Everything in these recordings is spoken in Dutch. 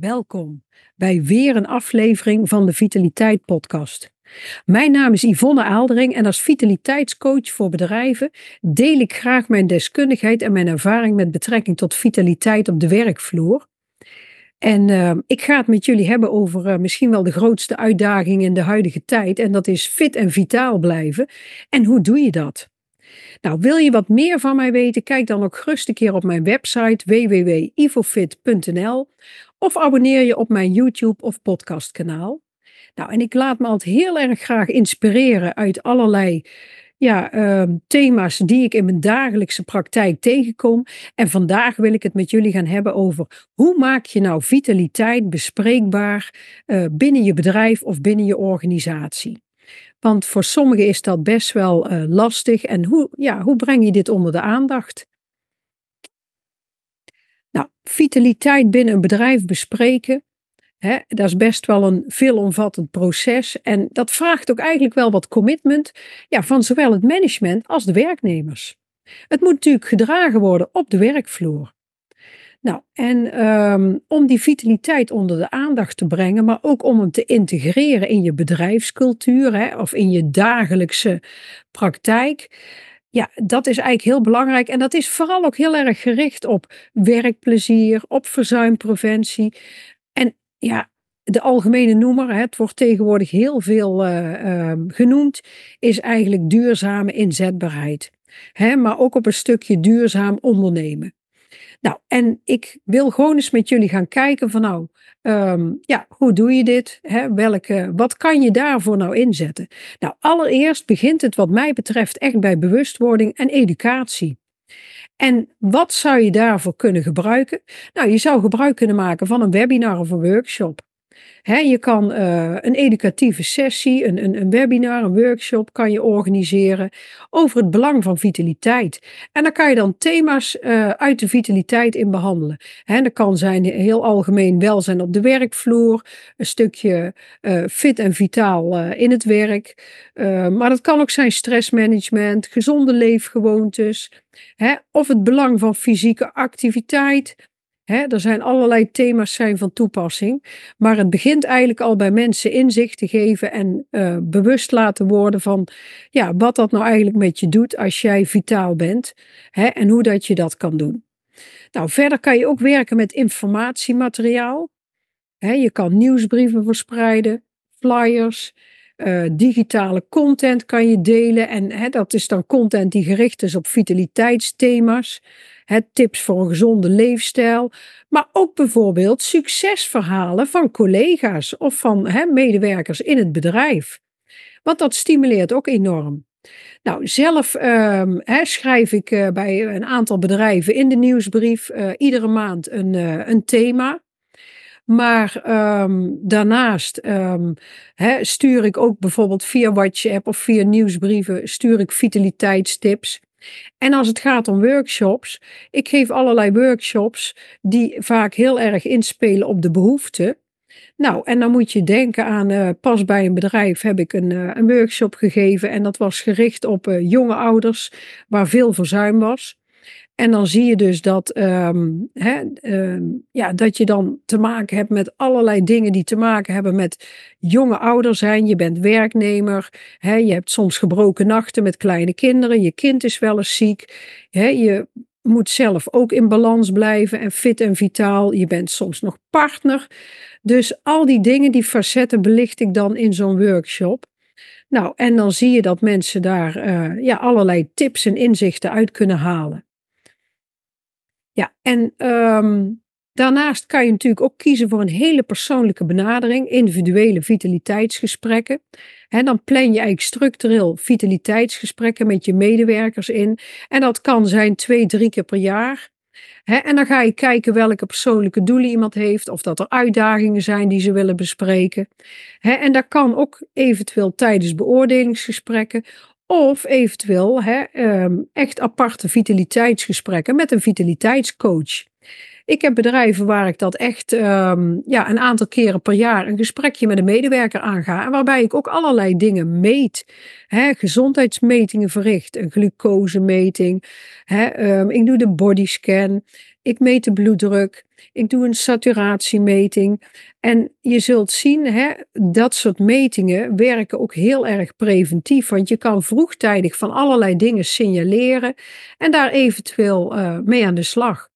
Welkom bij weer een aflevering van de Vitaliteit Podcast. Mijn naam is Yvonne Aaldering en als vitaliteitscoach voor bedrijven deel ik graag mijn deskundigheid en mijn ervaring met betrekking tot vitaliteit op de werkvloer. En uh, ik ga het met jullie hebben over uh, misschien wel de grootste uitdaging in de huidige tijd en dat is fit en vitaal blijven. En hoe doe je dat? Nou, wil je wat meer van mij weten? Kijk dan ook gerust een keer op mijn website www.ivofit.nl of abonneer je op mijn YouTube of podcastkanaal. Nou, en ik laat me altijd heel erg graag inspireren uit allerlei ja, uh, thema's die ik in mijn dagelijkse praktijk tegenkom. En vandaag wil ik het met jullie gaan hebben over hoe maak je nou vitaliteit bespreekbaar uh, binnen je bedrijf of binnen je organisatie. Want voor sommigen is dat best wel uh, lastig. En hoe, ja, hoe breng je dit onder de aandacht? Nou, vitaliteit binnen een bedrijf bespreken, hè, dat is best wel een veelomvattend proces. En dat vraagt ook eigenlijk wel wat commitment ja, van zowel het management als de werknemers. Het moet natuurlijk gedragen worden op de werkvloer. Nou, en um, om die vitaliteit onder de aandacht te brengen, maar ook om hem te integreren in je bedrijfscultuur hè, of in je dagelijkse praktijk. Ja, dat is eigenlijk heel belangrijk. En dat is vooral ook heel erg gericht op werkplezier, op verzuimpreventie. En ja, de algemene noemer, het wordt tegenwoordig heel veel uh, uh, genoemd, is eigenlijk duurzame inzetbaarheid. Hè, maar ook op een stukje duurzaam ondernemen. Nou, en ik wil gewoon eens met jullie gaan kijken van nou, um, ja, hoe doe je dit? Hè? Welke, wat kan je daarvoor nou inzetten? Nou, allereerst begint het wat mij betreft echt bij bewustwording en educatie. En wat zou je daarvoor kunnen gebruiken? Nou, je zou gebruik kunnen maken van een webinar of een workshop je kan uh, een educatieve sessie, een, een, een, webinar, een workshop kan je organiseren over het belang van vitaliteit. En daar kan je dan thema's uh, uit de vitaliteit in behandelen. Dat kan zijn heel algemeen welzijn op de werkvloer, een stukje uh, fit en vitaal in het werk. maar dat kan ook zijn stressmanagement, gezonde leefgewoontes. Of het belang van fysieke activiteit, er zijn allerlei thema's zijn van toepassing, maar het begint eigenlijk al bij mensen inzicht te geven en uh, bewust laten worden van ja, wat dat nou eigenlijk met je doet als jij vitaal bent en hoe dat je dat kan doen. Nou, verder kan je ook werken met informatiemateriaal. je kan nieuwsbrieven verspreiden, flyers, uh, digitale content kan je delen en dat is dan content die gericht is op vitaliteitsthema's tips voor een gezonde leefstijl, maar ook bijvoorbeeld succesverhalen van collega's of van medewerkers in het bedrijf. Want dat stimuleert ook enorm. Nou, zelf uh, schrijf ik uh, bij een aantal bedrijven in de nieuwsbrief uh, iedere maand een, uh, een thema. Maar um, daarnaast um, stuur ik ook bijvoorbeeld via WhatsApp of via nieuwsbrieven stuur ik vitaliteitstips. En als het gaat om workshops, ik geef allerlei workshops die vaak heel erg inspelen op de behoeften. Nou, en dan moet je denken aan, uh, pas bij een bedrijf heb ik een, uh, een workshop gegeven en dat was gericht op uh, jonge ouders waar veel verzuim was. En dan zie je dus dat, hè, um, ja, dat je dan te maken hebt met allerlei dingen die te maken hebben met jonge ouder zijn. Je bent werknemer. Je hebt soms gebroken nachten met kleine kinderen. Je kind is wel eens ziek. Je moet zelf ook in balans blijven en fit en vitaal. Je bent soms nog partner. Dus al die dingen, die facetten belicht ik dan in zo'n workshop. Nou, en dan zie je dat mensen daar uh, ja, allerlei tips en inzichten uit kunnen halen. Ja, en um, daarnaast kan je natuurlijk ook kiezen voor een hele persoonlijke benadering, individuele vitaliteitsgesprekken. En dan plan je eigenlijk structureel vitaliteitsgesprekken met je medewerkers in. En dat kan zijn twee, drie keer per jaar. en dan ga je kijken welke persoonlijke doelen iemand heeft, of dat er uitdagingen zijn die ze willen bespreken. en dat kan ook eventueel tijdens beoordelingsgesprekken of eventueel hè, um, echt aparte vitaliteitsgesprekken met een vitaliteitscoach. Ik heb bedrijven waar ik dat echt ehm, ja, een aantal keren per jaar een gesprekje met een medewerker aanga. En waarbij ik ook allerlei dingen meet. Gezondheidsmetingen verricht, een glucosemeting. Ehm, ik doe de bodyscan. Ik meet de bloeddruk. Ik doe een saturatiemeting. En je zult zien, dat soort metingen werken ook heel erg preventief. Want je kan vroegtijdig van allerlei dingen signaleren en daar eventueel uh, mee aan de slag.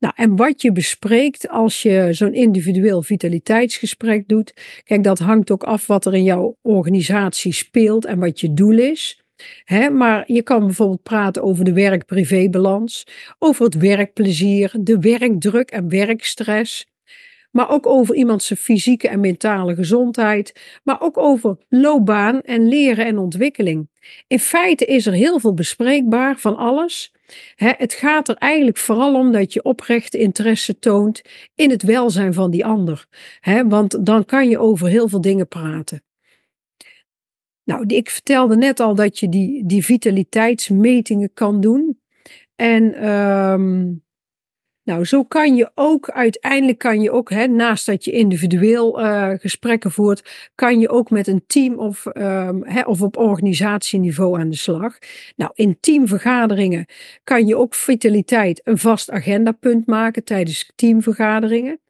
Nou, en wat je bespreekt als je zo'n individueel vitaliteitsgesprek doet, kijk, dat hangt ook af wat er in jouw organisatie speelt en wat je doel is. Maar je kan bijvoorbeeld praten over de werk-privébalans, over het werkplezier, de werkdruk en werkstress. Maar ook over iemands fysieke en mentale gezondheid. Maar ook over loopbaan en leren en ontwikkeling. In feite is er heel veel bespreekbaar van alles. Het gaat er eigenlijk vooral om dat je oprechte interesse toont in het welzijn van die ander. want dan kan je over heel veel dingen praten. Nou, ik vertelde net al dat je die, die vitaliteitsmetingen kan doen. En um, nou, zo kan je ook uiteindelijk kan je ook, hè, naast dat je individueel uh, gesprekken voert, kan je ook met een team of, um, hè, of op organisatieniveau aan de slag. Nou, in teamvergaderingen kan je ook vitaliteit een vast agendapunt maken tijdens teamvergaderingen.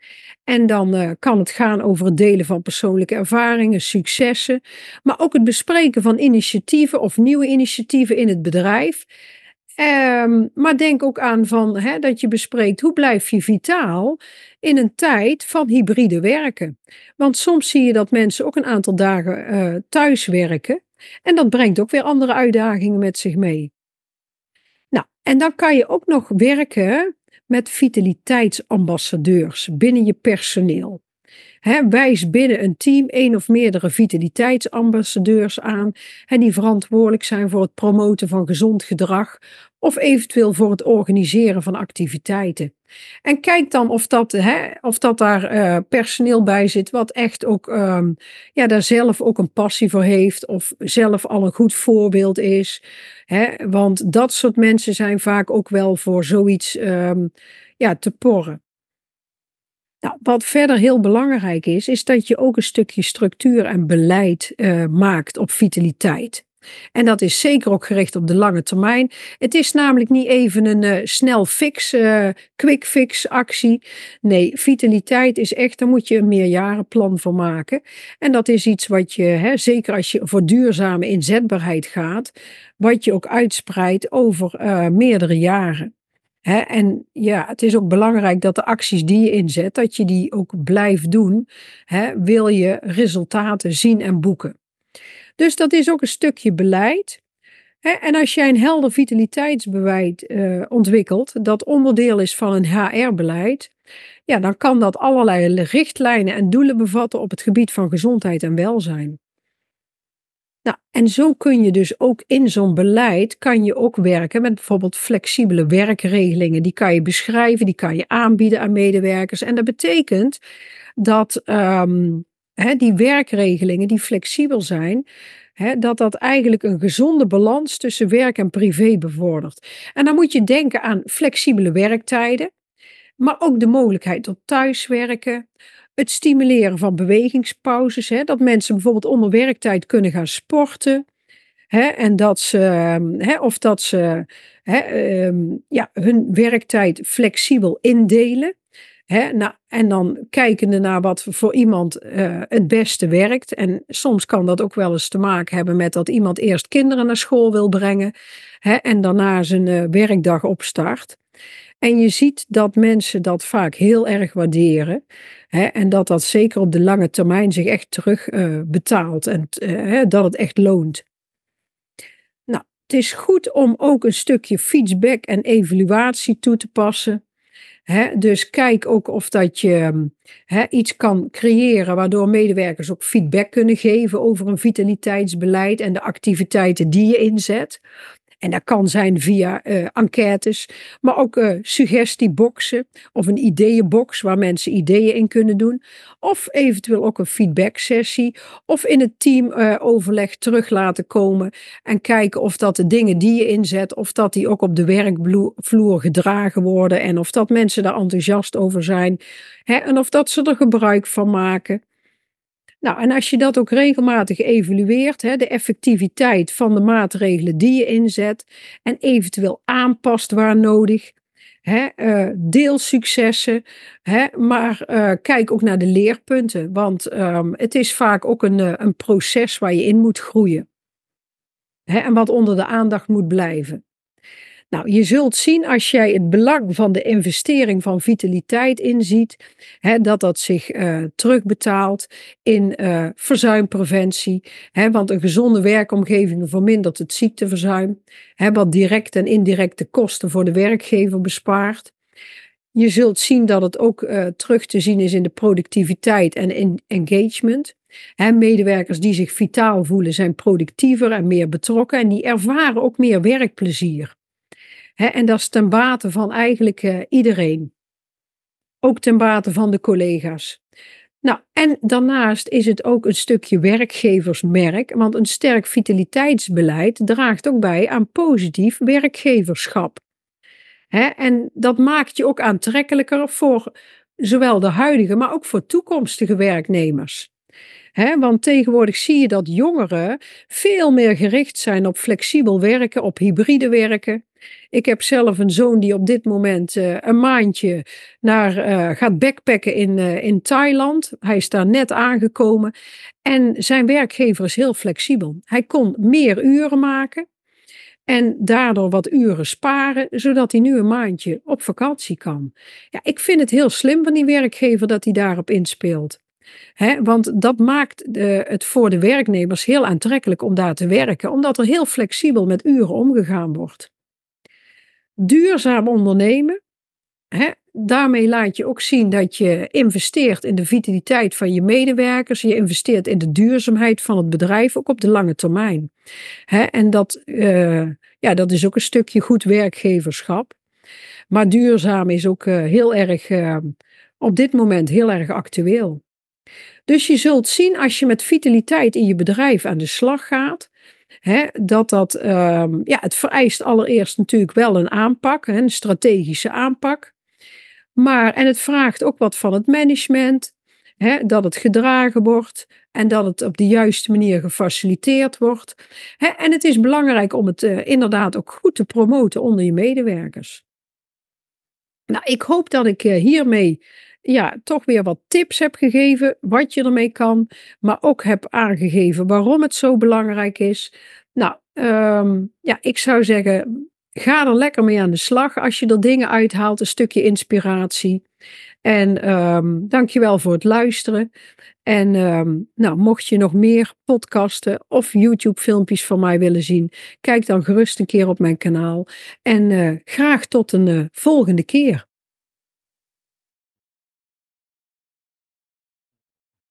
En dan uh, kan het gaan over het delen van persoonlijke ervaringen, successen, maar ook het bespreken van initiatieven of nieuwe initiatieven in het bedrijf. Um, maar denk ook aan van, dat je bespreekt hoe blijf je vitaal in een tijd van hybride werken. Want soms zie je dat mensen ook een aantal dagen uh, thuis werken. En dat brengt ook weer andere uitdagingen met zich mee. Nou, en dan kan je ook nog werken met vitaliteitsambassadeurs binnen je personeel. He, wijs binnen een team één of meerdere vitaliteitsambassadeurs aan die verantwoordelijk zijn voor het promoten van gezond gedrag of eventueel voor het organiseren van activiteiten. En kijk dan of dat, of dat daar uh, personeel bij zit, wat echt ook um, ja, daar zelf ook een passie voor heeft, of zelf al een goed voorbeeld is. Want dat soort mensen zijn vaak ook wel voor zoiets um, ja, te porren. Nou, wat verder heel belangrijk is, is dat je ook een stukje structuur en beleid uh, maakt op vitaliteit. En dat is zeker ook gericht op de lange termijn. Het is namelijk niet even een uh, snel fix, uh, quick fix actie. Nee, vitaliteit is echt, daar moet je een meerjarenplan voor maken. En dat is iets wat je, hè, zeker als je voor duurzame inzetbaarheid gaat, wat je ook uitspreidt over meerdere jaren. En ja, het is ook belangrijk dat de acties die je inzet, dat je die ook blijft doen. Wil je resultaten zien en boeken. Dus dat is ook een stukje beleid. En als jij een helder vitaliteitsbeleid uh, ontwikkelt, dat onderdeel is van een HR-beleid, ja, dan kan dat allerlei richtlijnen en doelen bevatten op het gebied van gezondheid en welzijn. Nou, en zo kun je dus ook in zo'n beleid kan je ook werken met bijvoorbeeld flexibele werkregelingen. Die kan je beschrijven, die kan je aanbieden aan medewerkers. En dat betekent dat um, die werkregelingen die flexibel zijn, dat dat eigenlijk een gezonde balans tussen werk en privé bevordert. En dan moet je denken aan flexibele werktijden, maar ook de mogelijkheid tot thuiswerken, het stimuleren van bewegingspauzes, dat mensen bijvoorbeeld onder werktijd kunnen gaan sporten. en dat ze, of dat ze ehm, ja, hun werktijd flexibel indelen. Hè, nou, en dan kijkende naar wat voor iemand uh, het beste werkt. En soms kan dat ook wel eens te maken hebben met dat iemand eerst kinderen naar school wil brengen. Hè, en daarna zijn uh, werkdag opstart. En je ziet dat mensen dat vaak heel erg waarderen. Hè, en dat dat zeker op de lange termijn zich echt terug uh, betaalt. En dat het echt loont. Nou, het is goed om ook een stukje feedback en evaluatie toe te passen dus kijk ook of dat je iets kan creëren waardoor medewerkers ook feedback kunnen geven over een vitaliteitsbeleid en de activiteiten die je inzet. En dat kan zijn via uh, enquêtes, maar ook uh, suggestieboxen of een ideeënbox waar mensen ideeën in kunnen doen. Of eventueel ook een feedback-sessie of in het teamoverleg terug laten komen en kijken of dat de dingen die je inzet, of dat die ook op de werkvloer gedragen worden en of dat mensen daar enthousiast over zijn hè, en of dat ze er gebruik van maken. Nou, en als je dat ook regelmatig evalueert, hè, de effectiviteit van de maatregelen die je inzet en eventueel aanpast waar nodig, hè, deel successen, hè, maar uh, kijk ook naar de leerpunten, want um, het is vaak ook een, uh, een proces waar je in moet groeien hè, en wat onder de aandacht moet blijven. Nou, je zult zien als jij het belang van de investering van vitaliteit inziet, hè, dat dat zich uh, terugbetaalt in uh, verzuimpreventie. Hè, want een gezonde werkomgeving vermindert het ziekteverzuim, hè, wat direct en indirecte kosten voor de werkgever bespaart. Je zult zien dat het ook uh, terug te zien is in de productiviteit en in engagement. Medewerkers die zich vitaal voelen zijn productiever en meer betrokken en die ervaren ook meer werkplezier en dat is ten bate van eigenlijk uh, iedereen. Ook ten bate van de collega's. Nou, en daarnaast is het ook een stukje werkgeversmerk, want een sterk vitaliteitsbeleid draagt ook bij aan positief werkgeverschap. en dat maakt je ook aantrekkelijker voor zowel de huidige, maar ook voor toekomstige werknemers. Want tegenwoordig zie je dat jongeren veel meer gericht zijn op flexibel werken, op hybride werken. Ik heb zelf een zoon die op dit moment uh, een maandje naar, uh, gaat backpacken in, uh, in Thailand. Hij is daar net aangekomen. En zijn werkgever is heel flexibel. Hij kon meer uren maken. En daardoor wat uren sparen, zodat hij nu een maandje op vakantie kan. Ja, ik vind het heel slim van die werkgever dat hij daarop inspeelt. Want dat maakt het voor de werknemers heel aantrekkelijk om daar te werken, omdat er heel flexibel met uren omgegaan wordt. Duurzaam ondernemen, he, daarmee laat je ook zien dat je investeert in de vitaliteit van je medewerkers, je investeert in de duurzaamheid van het bedrijf, ook op de lange termijn. He, en dat, uh, ja, dat is ook een stukje goed werkgeverschap. Maar duurzaam is ook uh, heel erg, uh, op dit moment heel erg actueel. Dus je zult zien als je met vitaliteit in je bedrijf aan de slag gaat, hè, dat dat, um, ja, het vereist allereerst natuurlijk wel een aanpak, een strategische aanpak. Maar, en het vraagt ook wat van het management, hè, dat het gedragen wordt en dat het op de juiste manier gefaciliteerd wordt. Hè, en het is belangrijk om het uh, inderdaad ook goed te promoten onder je medewerkers. Nou, ik hoop dat ik uh, hiermee ja, toch weer wat tips heb gegeven wat je ermee kan, maar ook heb aangegeven waarom het zo belangrijk is. Nou, um, ja, ik zou zeggen, ga er lekker mee aan de slag als je er dingen uithaalt, een stukje inspiratie. En um, dankjewel voor het luisteren. En um, nou, mocht je nog meer podcasten of YouTube-filmpjes van mij willen zien, kijk dan gerust een keer op mijn kanaal. En uh, graag tot een uh, volgende keer.